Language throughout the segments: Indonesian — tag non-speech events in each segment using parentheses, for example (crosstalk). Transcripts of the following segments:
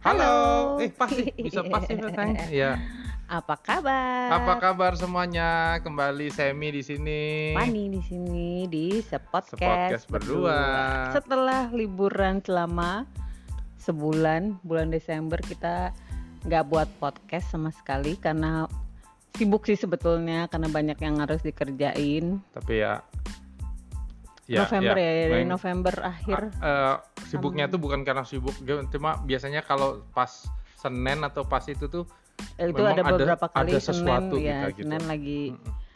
Halo. Eh pasti bisa pasti Teng. (laughs) Iya. Apa kabar? Apa kabar semuanya? Kembali Semi di sini. Fani di sini di sepodcast, Sepodcast berdua. Setelah liburan selama sebulan, bulan Desember kita nggak buat podcast sama sekali karena sibuk sih sebetulnya karena banyak yang harus dikerjain. Tapi ya November ya, dari main- November akhir. eh, sibuknya tuh bukan karena sibuk, cuma biasanya kalau pas Senin atau pas itu tuh Eh, itu ada ada- beberapa kali ada Senin sesuatu ya, kita gitu. Senin lagi Mm-mm.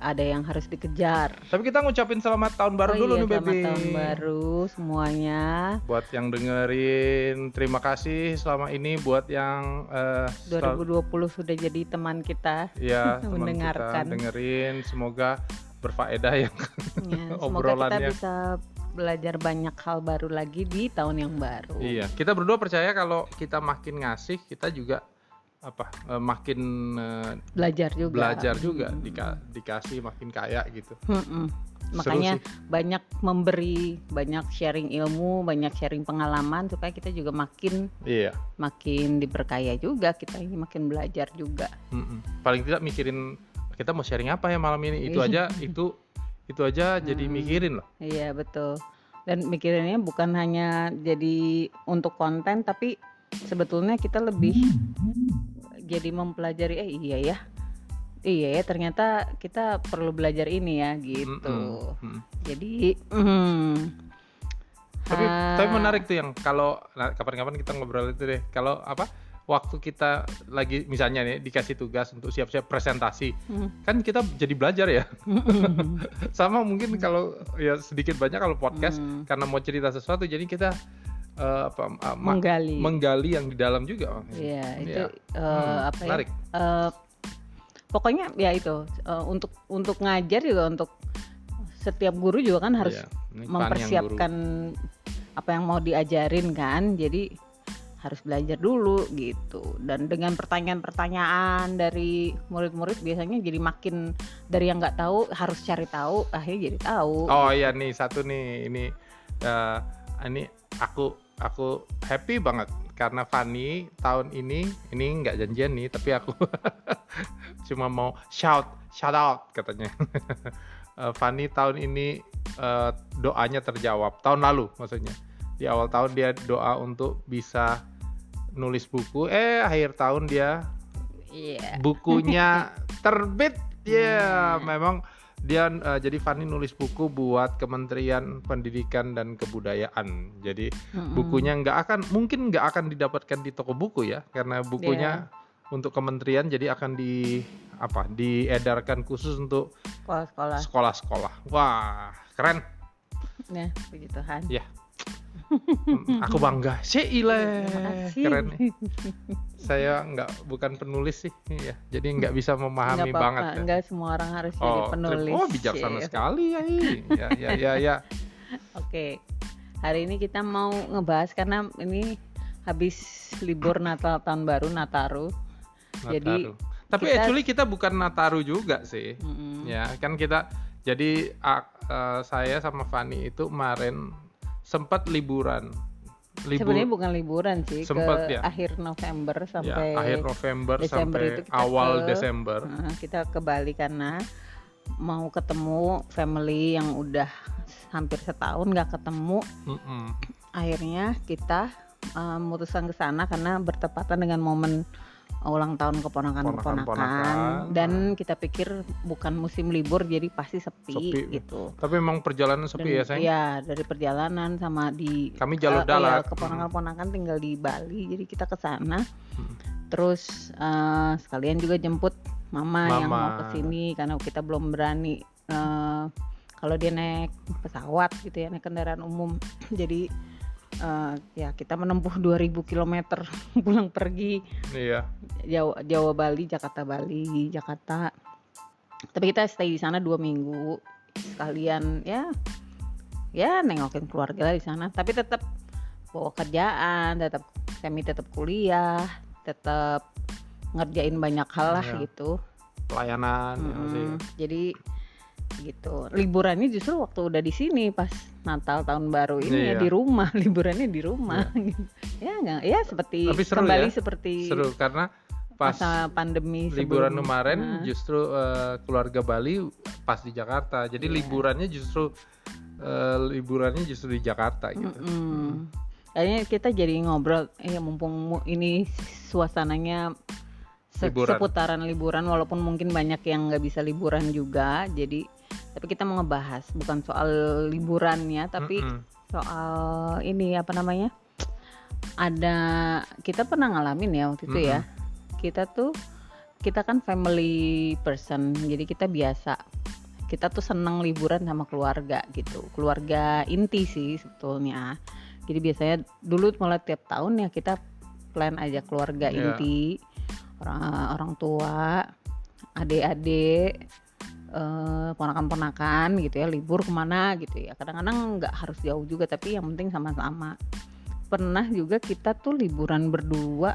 ada yang harus dikejar. Tapi kita ngucapin selamat tahun baru oh dulu iya, nih selamat baby. tahun baru semuanya. Buat yang dengerin, terima kasih selama ini buat yang eh, sel- 2020 sudah jadi teman kita. ya (laughs) teman mendengarkan. kita dengerin, semoga berfaedah ya. Ya, (laughs) semoga kita Obrolannya. bisa belajar banyak hal baru lagi di tahun yang baru. Iya, kita berdua percaya kalau kita makin ngasih, kita juga apa eh, makin eh, Belajar juga. belajar juga Hmm. dika- dikasih makin kaya gitu. Mm-mm. Seru Makanya banyak memberi, banyak sharing ilmu, banyak sharing pengalaman supaya kita juga makin Iya. makin diperkaya juga. Kita ini makin belajar juga. mm-mm. Paling tidak mikirin kita mau sharing apa ya malam ini. Itu Iya. aja itu itu aja jadi Hmm. mikirin loh. Iya betul. Dan mikirinnya bukan hanya jadi untuk konten, tapi sebetulnya kita lebih jadi mempelajari. Eh iya ya, iya ya ternyata kita perlu belajar ini ya gitu. Mm-mm. Mm. Jadi, mm, Tapi tapi menarik tuh yang kalau nah, kapan-kapan kita ngobrol itu deh. Kalau apa waktu kita lagi misalnya nih dikasih tugas untuk siap-siap presentasi, mm, kan kita jadi belajar ya. mm, (laughs) sama mungkin kalau ya sedikit banyak kalau podcast mm, karena mau cerita sesuatu jadi kita eh, apa uh, ma- menggali. menggali yang di dalam juga Iya itu Iya. eh, Hmm, apa ya? menarik Eh, pokoknya ya itu eh, untuk untuk ngajar juga untuk setiap guru juga kan harus yang guru. mempersiapkan apa yang mau diajarin kan jadi harus belajar dulu gitu. Dan dengan pertanyaan-pertanyaan dari murid-murid biasanya jadi makin dari yang nggak tahu harus cari tahu akhirnya jadi tahu. Oh iya nih satu nih ini eh, ini aku aku happy banget karena Fanny tahun ini ini nggak janjian nih tapi aku (laughs) cuma mau shout shout out katanya. (laughs) Eh, Fanny tahun ini eh, doanya terjawab tahun lalu maksudnya. Di awal tahun dia doa untuk bisa nulis buku eh akhir tahun dia iya. bukunya (laughs) terbit. Ya Hmm. memang dia eh, jadi Fanny nulis buku buat Kementerian Pendidikan dan Kebudayaan. Jadi Mm-mm. bukunya nggak akan mungkin nggak akan didapatkan di toko buku ya karena bukunya untuk kementerian jadi akan di apa diedarkan khusus untuk sekolah-sekolah. sekolah-sekolah. Wah keren. Ya puji Tuhan. Ya. Hmm, aku bangga kasih. keren nih. (laughs) saya nggak bukan penulis sih ya jadi nggak bisa memahami Nggak banget ya. nggak semua orang harus jadi oh, terima- penulis oh bijaksana Iya. sekali ya ini. ya ya ya ya (laughs) Oke, hari ini kita mau ngebahas karena ini habis libur Natal tahun baru Nataru. Jadi, Nataru. tapi kita- actually kita bukan Nataru juga sih Mm-mm. ya kan kita jadi eh, saya sama Fani itu kemarin sempat liburan libur Sebenarnya bukan liburan sih Sempet, ke ya. akhir November ya, sampai akhir November Desember sampai itu kita awal ke- Desember kita ke Bali karena mau ketemu family yang udah hampir setahun nggak ketemu. Mm-mm. Akhirnya kita uh, memutuskan ke sana karena bertepatan dengan momen ulang tahun keponakan-keponakan dan kita pikir bukan musim libur jadi pasti sepi, Sepi. gitu. tapi memang perjalanan sepi Dan- ya sayang Iya, dari perjalanan sama di Kami jalur darat. iya, keponakan-keponakan tinggal di Bali, jadi kita ke sana. Hmm. Terus eh, sekalian juga jemput mama, yang Mama. mau ke sini karena kita belum berani eh, kalau dia naik pesawat gitu ya, naik kendaraan umum. (clears throat) jadi eh, ya kita menempuh 2000 km (laughs) pulang pergi iya Jawa, Jawa Bali, Jakarta Bali, Jakarta. Tapi kita stay di sana dua minggu sekalian ya ya nengokin keluarga lah di sana. Tapi tetap bawa kerjaan, tetap semi tetap kuliah, tetap ngerjain banyak hal lah Iya. gitu. pelayanan ya, Mm-mm. sih. Jadi gitu liburannya justru waktu udah di sini pas Natal tahun baru ini ya Iya. di rumah (laughs) liburannya di rumah (laughs) ya nggak ya seperti kembali ya, seperti seru karena pas masa pandemi liburan sebelum- kemarin Nah, justru eh, keluarga Bali pas di Jakarta. Jadi Iya. liburannya justru eh, liburannya justru di Jakarta gitu. Mm-mm. Kayaknya kita jadi ngobrol, ya mumpung mu- ini suasananya se- Liburan. seputaran liburan, walaupun mungkin banyak yang nggak bisa liburan juga. Jadi, tapi kita mau ngebahas bukan soal liburannya, tapi Mm-mm. soal ini apa namanya? Ada kita pernah ngalamin ya waktu itu ya. Kita tuh kita kan family person, jadi kita biasa. Kita tuh seneng liburan sama keluarga gitu. Keluarga inti sih sebetulnya. Jadi biasanya dulu mulai tiap tahun ya kita plan aja keluarga Iya. inti, orang orang tua, adik-adik, eh, ponakan-ponakan gitu ya libur ke mana gitu ya kadang-kadang nggak harus jauh juga tapi yang penting sama-sama pernah juga kita tuh liburan berdua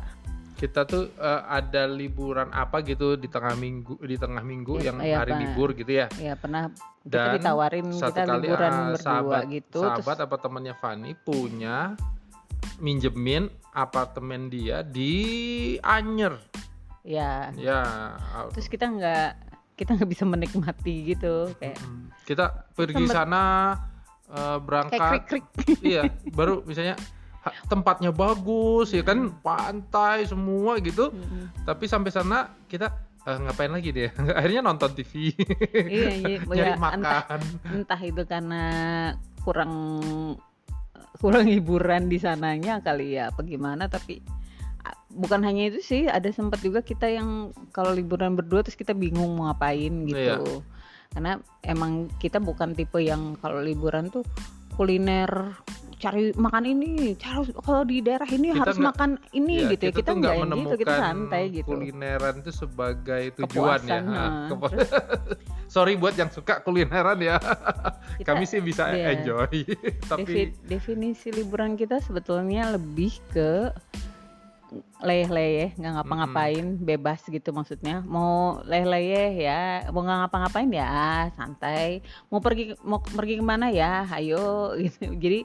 Kita tuh eh, ada liburan apa gitu di tengah minggu di tengah minggu Iya, yang iya, hari Pak. libur gitu ya. ya pernah kita Dan ditawarin Satu kita kali liburan ah, berdua sahabat gitu sahabat terus apa temannya Fani punya minjemin apartemen dia di Anyer. ya Ya, terus kita nggak kita nggak bisa menikmati gitu kayak. Kita pergi Sempet- sana kayak berangkat krik krik (laughs) iya, baru misalnya tempatnya bagus ya kan, pantai semua gitu. Tapi sampai sana kita eh, ngapain lagi dia? (laughs) Akhirnya nonton TV, iya, iya, (laughs) nyari ya, entah, makan. entah itu karena kurang kurang hiburan di sananya kali ya apa gimana tapi bukan hanya itu sih ada sempat juga kita yang kalau liburan berdua terus kita bingung mau ngapain gitu Iya. karena emang kita bukan tipe yang kalau liburan tuh kuliner cari makan ini cari kalau di daerah ini Kita harus nggak- makan ini Iya, gitu ya kita nggak gitu kita santai gitu kulineran itu sebagai tujuan ya. Kepuasan, nah. kepu- (laughs) Sorry buat yang suka kulineran ya. Kita- Kami sih bisa iya. enjoy. (laughs) Tapi Defi- definisi liburan kita sebetulnya lebih ke leyeh-leyeh nggak ngapa-ngapain bebas gitu maksudnya. Mau leyeh-leyeh ya mau nggak ngapa-ngapain ya santai. Mau pergi mau pergi ke mana ya ayo (laughs) gitu. Jadi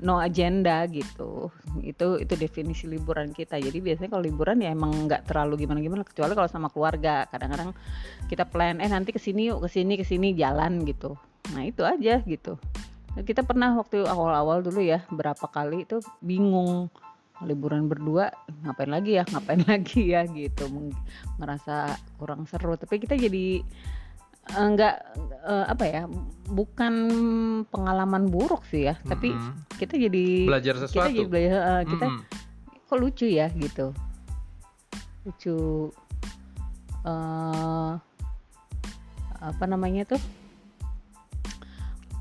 no agenda gitu. Itu itu definisi liburan kita. Jadi biasanya kalau liburan ya emang nggak terlalu gimana-gimana. Kecuali kalau sama keluarga. Kadang-kadang kita plan eh nanti ke sini yuk ke sini ke sini jalan gitu. Nah itu aja gitu. Kita pernah waktu awal-awal dulu ya berapa kali itu bingung liburan berdua ngapain lagi ya ngapain (laughs) lagi ya gitu ngerasa kurang seru tapi kita jadi eh, nggak eh, apa ya bukan pengalaman buruk sih ya tapi Mm-mm. kita jadi belajar kita sesuatu. jadi belajar eh, kita Mm-mm. kok lucu ya gitu lucu eh apa namanya tuh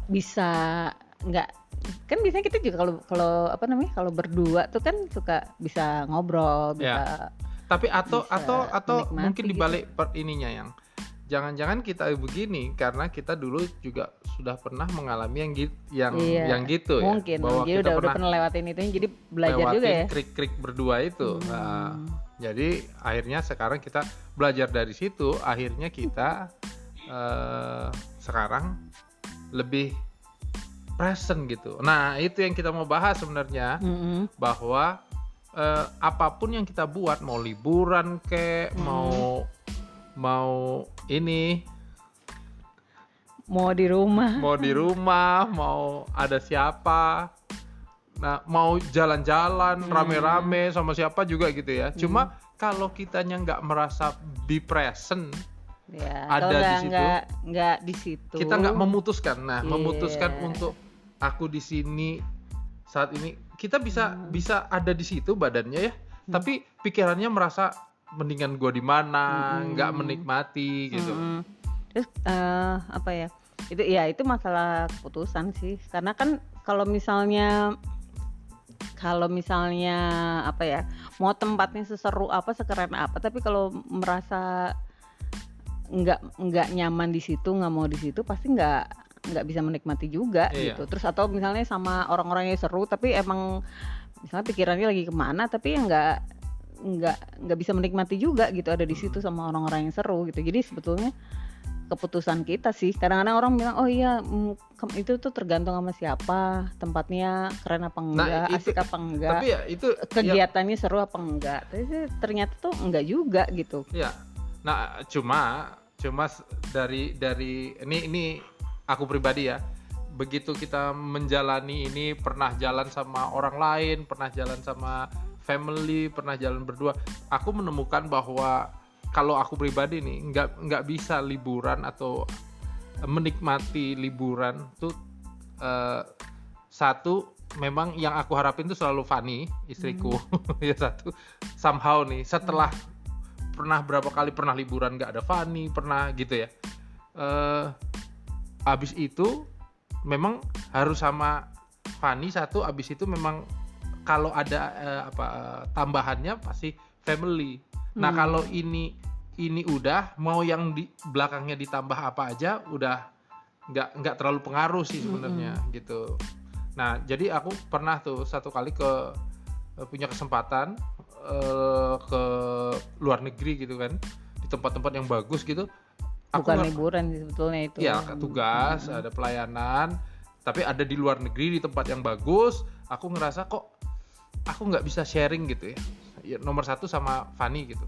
bisa nggak kan biasanya kita juga kalau kalau apa namanya kalau berdua tuh kan suka bisa ngobrol bisa Ya. Tapi atau bisa atau atau mungkin gitu. dibalik per ininya yang jangan-jangan kita begini karena kita dulu juga sudah pernah mengalami yang gitu yang Iya, yang gitu ya mungkin bahwa jadi kita udah udah pernah pernah lewatin itu jadi belajar juga ya krik-krik berdua itu. Nah, Hmm. jadi akhirnya sekarang kita belajar dari situ, akhirnya kita eh, sekarang lebih present gitu. Nah, itu yang kita mau bahas sebenarnya Mm-mm. bahwa eh, apa pun yang kita buat mau liburan kek, Hmm. mau mau ini, mau di rumah mau di rumah, (laughs) mau ada siapa, nah mau jalan-jalan Hmm. rame-rame sama siapa juga gitu ya. Cuma kalau kitanya nggak merasa be present, ya ada di situ. nggak di situ kita nggak memutuskan. Nah, Iya. memutuskan untuk aku di sini saat ini, kita bisa Hmm. bisa ada di situ badannya ya, tapi pikirannya merasa mendingan gua di mana, Hmm. nggak menikmati gitu. Mm-mm. Terus eh, apa ya? Itu ya itu masalah keputusan sih. Karena kan kalau misalnya kalau misalnya apa ya, mau tempatnya seseru apa, sekeren apa, tapi kalau merasa nggak nggak nyaman di situ, nggak mau di situ, pasti nggak nggak bisa menikmati juga Iya. gitu. Terus atau misalnya sama orang-orang yang seru, tapi emang misalnya pikirannya lagi ke mana, tapi yang nggak nggak nggak bisa menikmati juga gitu ada di situ sama orang-orang yang seru gitu jadi sebetulnya keputusan kita sih. Kadang-kadang orang bilang, "Oh iya, mm, itu tuh tergantung sama siapa, tempatnya keren apa enggak, itu- asik apa enggak, Tapi ya itu ya, kegiatannya seru apa enggak." Tapi sih ternyata tuh enggak juga gitu. ya. Nah, cuma cuma dari dari ini ini aku pribadi ya. Begitu kita menjalani ini pernah jalan sama orang lain, pernah jalan sama family, pernah jalan berdua, aku menemukan bahwa kalau aku pribadi nih nggak nggak bisa liburan atau menikmati liburan tuh eh, satu memang yang aku harapin tuh selalu Fani istriku (laughs) ya satu somehow nih setelah pernah berapa kali pernah liburan nggak ada Fani pernah gitu ya eh abis itu memang harus sama Fani satu abis itu memang kalau ada eh, apa eh, tambahannya pasti family. Nah Hmm. kalau ini ini udah mau yang di belakangnya ditambah apa aja udah nggak nggak terlalu pengaruh sih sebenarnya gitu. Nah jadi aku pernah tuh satu kali ke eh, punya kesempatan eh, ke luar negeri gitu kan di tempat-tempat yang bagus gitu aku Bukan nggak- liburan sebetulnya itu. ya tugas ada pelayanan tapi ada di luar negeri di tempat yang bagus. Aku ngerasa kok aku nggak bisa sharing gitu ya. Ya, nomor satu sama Fanny gitu.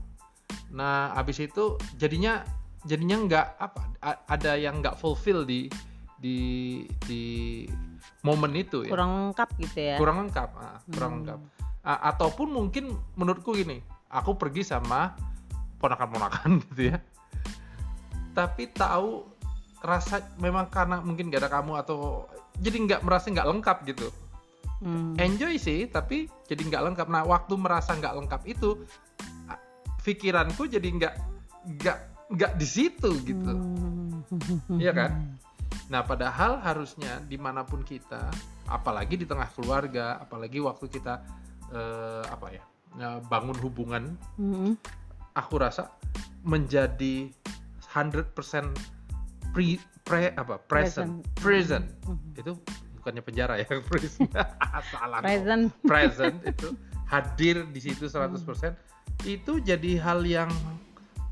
Nah habis itu jadinya jadinya nggak apa ada yang nggak fulfill di di di momen itu ya. Kurang lengkap gitu ya. kurang lengkap ah, kurang Hmm. lengkap. A- ataupun mungkin menurutku gini aku pergi sama ponakan-ponakan (laughs) gitu ya tapi tahu rasa memang karena mungkin gak ada kamu atau jadi nggak merasa nggak lengkap gitu Hmm. enjoy sih tapi jadi nggak lengkap nah waktu merasa nggak lengkap itu pikiranku jadi nggak nggak nggak di situ gitu Hmm. Iya kan? (laughs) Nah, padahal harusnya di mana pun kita, apalagi di tengah keluarga, apalagi waktu kita eh, apa ya eh, bangun hubungan, Hmm. aku rasa menjadi 100% pre, pre apa present present, Hmm. itu bukannya penjara ya (laughs) present salah Present. present (laughs) itu hadir di situ 100% itu jadi hal yang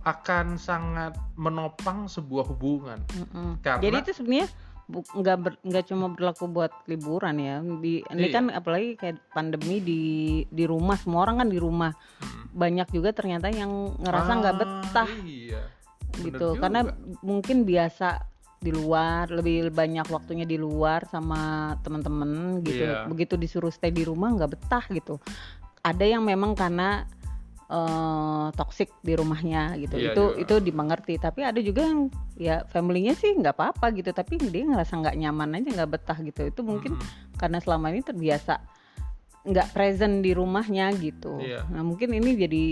akan sangat menopang sebuah hubungan Mm-mm. Karena- Jadi itu sebenarnya nggak ber- nggak cuma berlaku buat liburan ya. Di ini Iya. kan apalagi kayak pandemi di di rumah semua orang kan di rumah. Hmm. Banyak juga ternyata yang ngerasa nggak Ah, betah Iya. Bener gitu. juga. Karena mungkin biasa di luar, lebih banyak waktunya di luar sama teman-teman gitu. Iya. Begitu disuruh stay di rumah nggak betah gitu. Ada yang memang karena eh toxic di rumahnya gitu. Iya, itu iya. itu dimengerti. Tapi ada juga yang ya familynya sih nggak apa-apa gitu. Tapi dia ngerasa nggak nyaman aja nggak betah gitu. Itu mungkin Mm-mm. karena selama ini terbiasa nggak present di rumahnya gitu. Iya. Nah mungkin ini jadi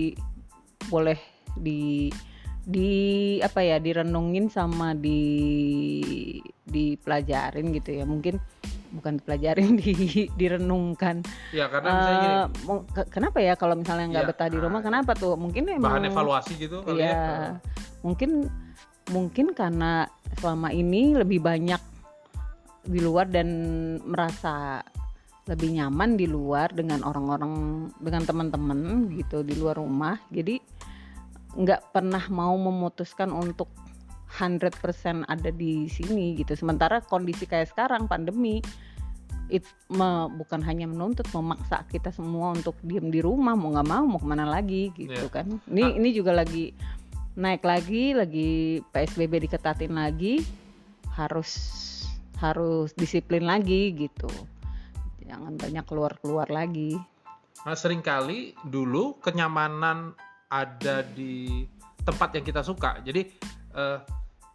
boleh di di apa ya direnungin sama di dipelajarin gitu ya. Mungkin bukan dipelajarin (laughs) di direnungkan. Ya karena misalnya gini, Eh, kenapa ya kalau misalnya nggak Iya, betah di rumah ah, kenapa tuh? Mungkin emang bahan evaluasi gitu kali Iya, ya. mungkin mungkin karena selama ini lebih banyak di luar dan merasa lebih nyaman di luar dengan orang-orang dengan teman-teman gitu di luar rumah. Jadi nggak pernah mau memutuskan untuk 100% ada di sini gitu. Sementara kondisi kayak sekarang pandemi it me- bukan hanya menuntut memaksa kita semua untuk diem di rumah mau nggak mau mau ke mana lagi gitu Iya. kan ini Ah. ini juga lagi naik lagi lagi psbb diketatin lagi harus harus disiplin lagi gitu jangan banyak keluar keluar lagi Nah, sering kali dulu kenyamanan ada di tempat yang kita suka. Jadi eh,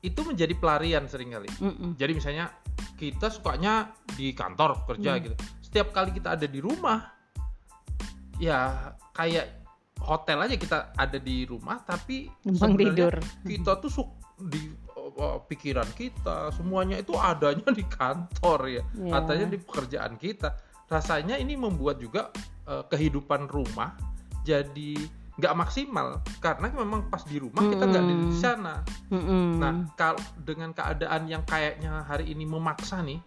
itu menjadi pelarian sering kali. Mm-mm. Jadi misalnya kita sukanya di kantor kerja Hmm. gitu. Setiap kali kita ada di rumah, ya kayak hotel aja kita ada di rumah, tapi numpang tidur kita tuh suk di uh, pikiran kita semuanya itu adanya di kantor ya, Iya. katanya di pekerjaan kita. Rasanya ini membuat juga uh, kehidupan rumah jadi nggak maksimal karena memang pas di rumah kita nggak ada di sana. Mm-mm. Nah, kal dengan keadaan yang kayaknya hari ini memaksa nih,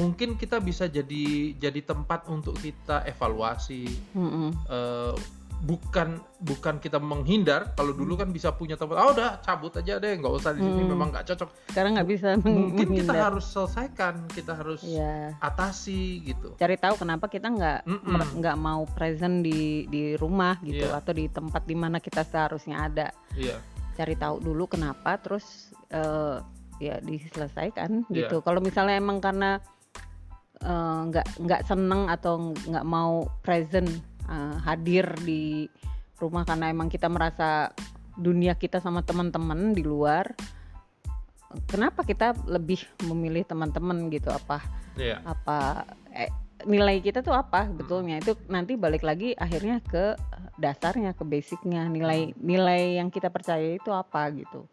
mungkin kita bisa jadi jadi tempat untuk kita evaluasi Mm-mm. eh, bukan bukan kita menghindar kalau dulu kan bisa punya tempat ah udah cabut aja deh nggak usah di sini Hmm. memang nggak cocok sekarang nggak bisa mungkin kita menghindar. harus selesaikan kita harus Iya. atasi gitu cari tahu kenapa kita nggak nggak mau present di di rumah gitu Iya. atau di tempat di mana kita seharusnya ada iya cari tahu dulu kenapa terus eh, ya diselesaikan Iya. gitu kalau misalnya emang karena eh, nggak nggak seneng atau nggak mau present eh, hadir di rumah karena emang kita merasa dunia kita sama teman-teman di luar kenapa kita lebih memilih teman-teman gitu? Apa iya. apa eh, nilai kita tuh apa betulnya? Itu nanti balik lagi akhirnya ke dasarnya ke basicnya. Nilai nilai yang kita percaya itu apa gitu?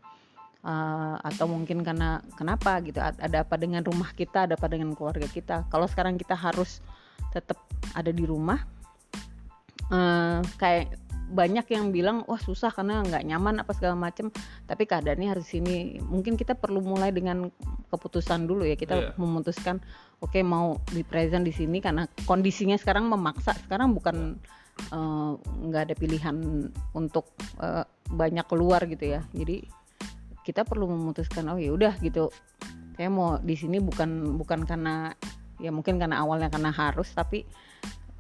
Eh, atau mungkin karena kenapa gitu? Ada apa dengan rumah kita? Ada apa dengan keluarga kita? Kalau sekarang kita harus tetap ada di rumah eh, kayak banyak yang bilang wah susah karena nggak nyaman apa segala macem. Tapi keadaannya harus sini. Mungkin kita perlu mulai dengan keputusan dulu ya. Kita Iya. memutuskan oke mau di present di sini karena kondisinya sekarang memaksa. Sekarang bukan eh, nggak ada pilihan untuk eh, banyak keluar gitu ya. Jadi kita perlu memutuskan oh ya udah gitu. Saya mau di sini bukan bukan karena ya mungkin karena awalnya karena harus tapi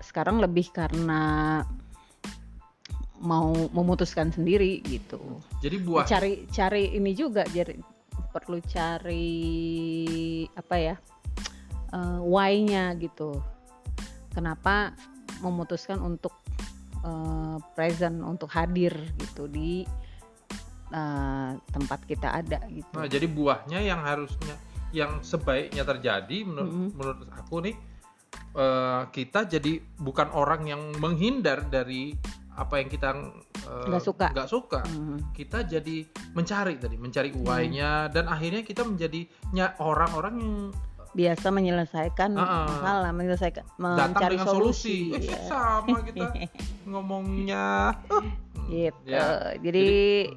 sekarang lebih karena mau memutuskan sendiri gitu. Jadi buah cari cari ini juga jadi perlu cari apa ya eh, why-nya gitu. Kenapa memutuskan untuk eh, present untuk hadir gitu di eh, tempat kita ada gitu. Nah, jadi buahnya yang harusnya yang sebaiknya terjadi menurut Mm-mm. menurut aku nih eh, kita jadi bukan orang yang menghindar dari apa yang kita eh, Nggak suka. nggak suka. Hmm. Kita jadi mencari tadi, mencari why-nya dan akhirnya kita menjadi orang-orang yang biasa menyelesaikan Ah, ah. masalah menyelesaikan mencari solusi. solusi, Eh, sama kita (laughs) ngomongnya. Hmm, gitu ya. jadi,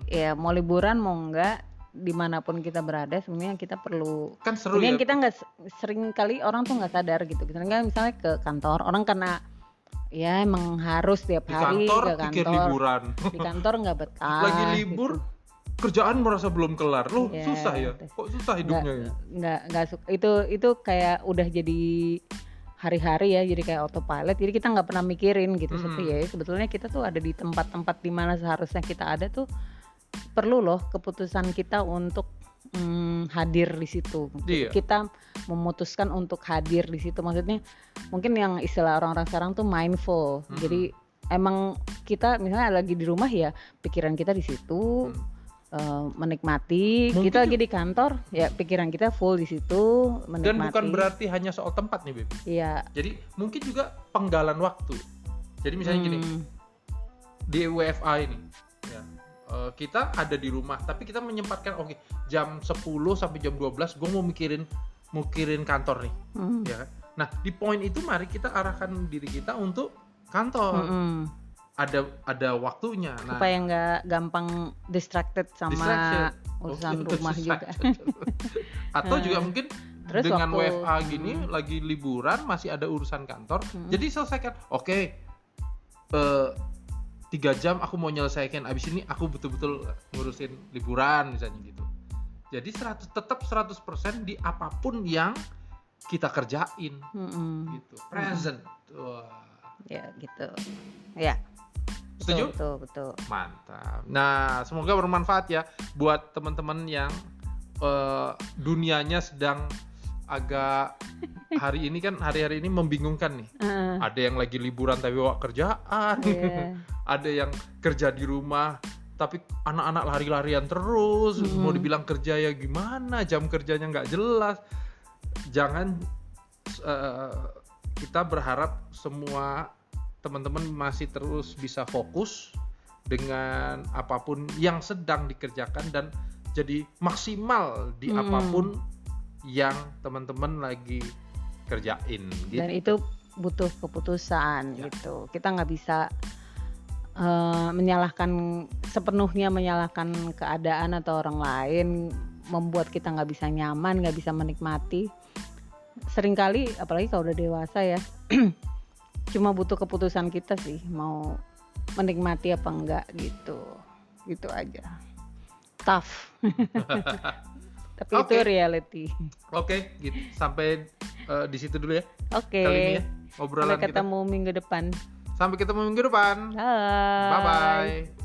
ya mau liburan mau enggak di mana pun kita berada sebenarnya kita perlu Kan seru ya. kita nggak sering kali orang tuh nggak sadar gitu. Misalnya misalnya ke kantor, orang karena ya emang harus tiap Di hari kantor ke pikir kantor. liburan. Di kantor nggak betah. (laughs) Lagi libur kerjaan merasa belum kelar. Loh, Iya, susah ya. betul. Kok susah Nggak hidupnya ya? nggak nggak suka. Itu itu kayak udah jadi hari-hari ya jadi kayak autopilot jadi kita nggak pernah mikirin gitu Mm-mm. tapi ya sebetulnya kita tuh ada di tempat-tempat di mana seharusnya kita ada tuh perlu loh keputusan kita untuk mm, hadir di situ Iya. kita memutuskan untuk hadir di situ maksudnya mungkin yang istilah orang-orang sekarang tuh mindful Mm-mm. jadi emang kita misalnya lagi di rumah ya pikiran kita di situ Hmm. eh, menikmati Mungkin kita lagi di kantor ya pikiran kita full di situ menikmati Dan bukan berarti hanya soal tempat nih, Beb. Iya. Jadi mungkin juga penggalan waktu. Jadi misalnya gini, Hmm, di WFA ini eh, kita ada di rumah tapi kita menyempatkan oke jam 10 sampai jam 12 gue mau mikirin mikirin kantor nih hmm, ya kan? nah di poin itu mari kita arahkan diri kita untuk kantor hmm. ada ada waktunya nah supaya nggak gampang distracted sama Distraction. urusan Oh, rumah juga. (laughs) atau juga mungkin Terus dengan waktu- WFA gini Hmm. lagi liburan masih ada urusan kantor Hmm. jadi selesaikan oke eh, tiga jam aku mau nyelesaikan abis ini aku betul-betul ngurusin liburan misalnya gitu jadi 100 tetap 100% di apa pun yang kita kerjain Mm-mm. gitu present wah Ya gitu. Ya. Setuju? Betul, betul, betul. mantap nah semoga bermanfaat ya buat teman-teman yang eh, dunianya sedang agak hari ini kan hari-hari ini membingungkan nih Heeh. ada yang lagi liburan tapi bawa kerjaan Iya. (laughs) ada yang kerja di rumah tapi anak-anak lari-larian terus Mm. mau dibilang kerja ya gimana jam kerjanya nggak jelas jangan eh, kita berharap semua teman-teman masih terus bisa fokus dengan apa pun yang sedang dikerjakan dan jadi maksimal di Mm. apa pun yang teman-teman lagi kerjain gitu. Dan itu butuh keputusan Ya. gitu. Kita nggak bisa eh, menyalahkan sepenuhnya menyalahkan keadaan atau orang lain membuat kita nggak bisa nyaman, nggak bisa menikmati. Seringkali apalagi kalau udah dewasa ya, (clears throat) cuma butuh keputusan kita sih mau menikmati apa enggak gitu gitu aja tough (laughs) tapi itu Oke. reality Oke, gitu. Sampai eh, di situ dulu ya oke kali ini ya sampai obrolan kita. ketemu minggu depan Sampai ketemu minggu depan. Bye. Bye bye.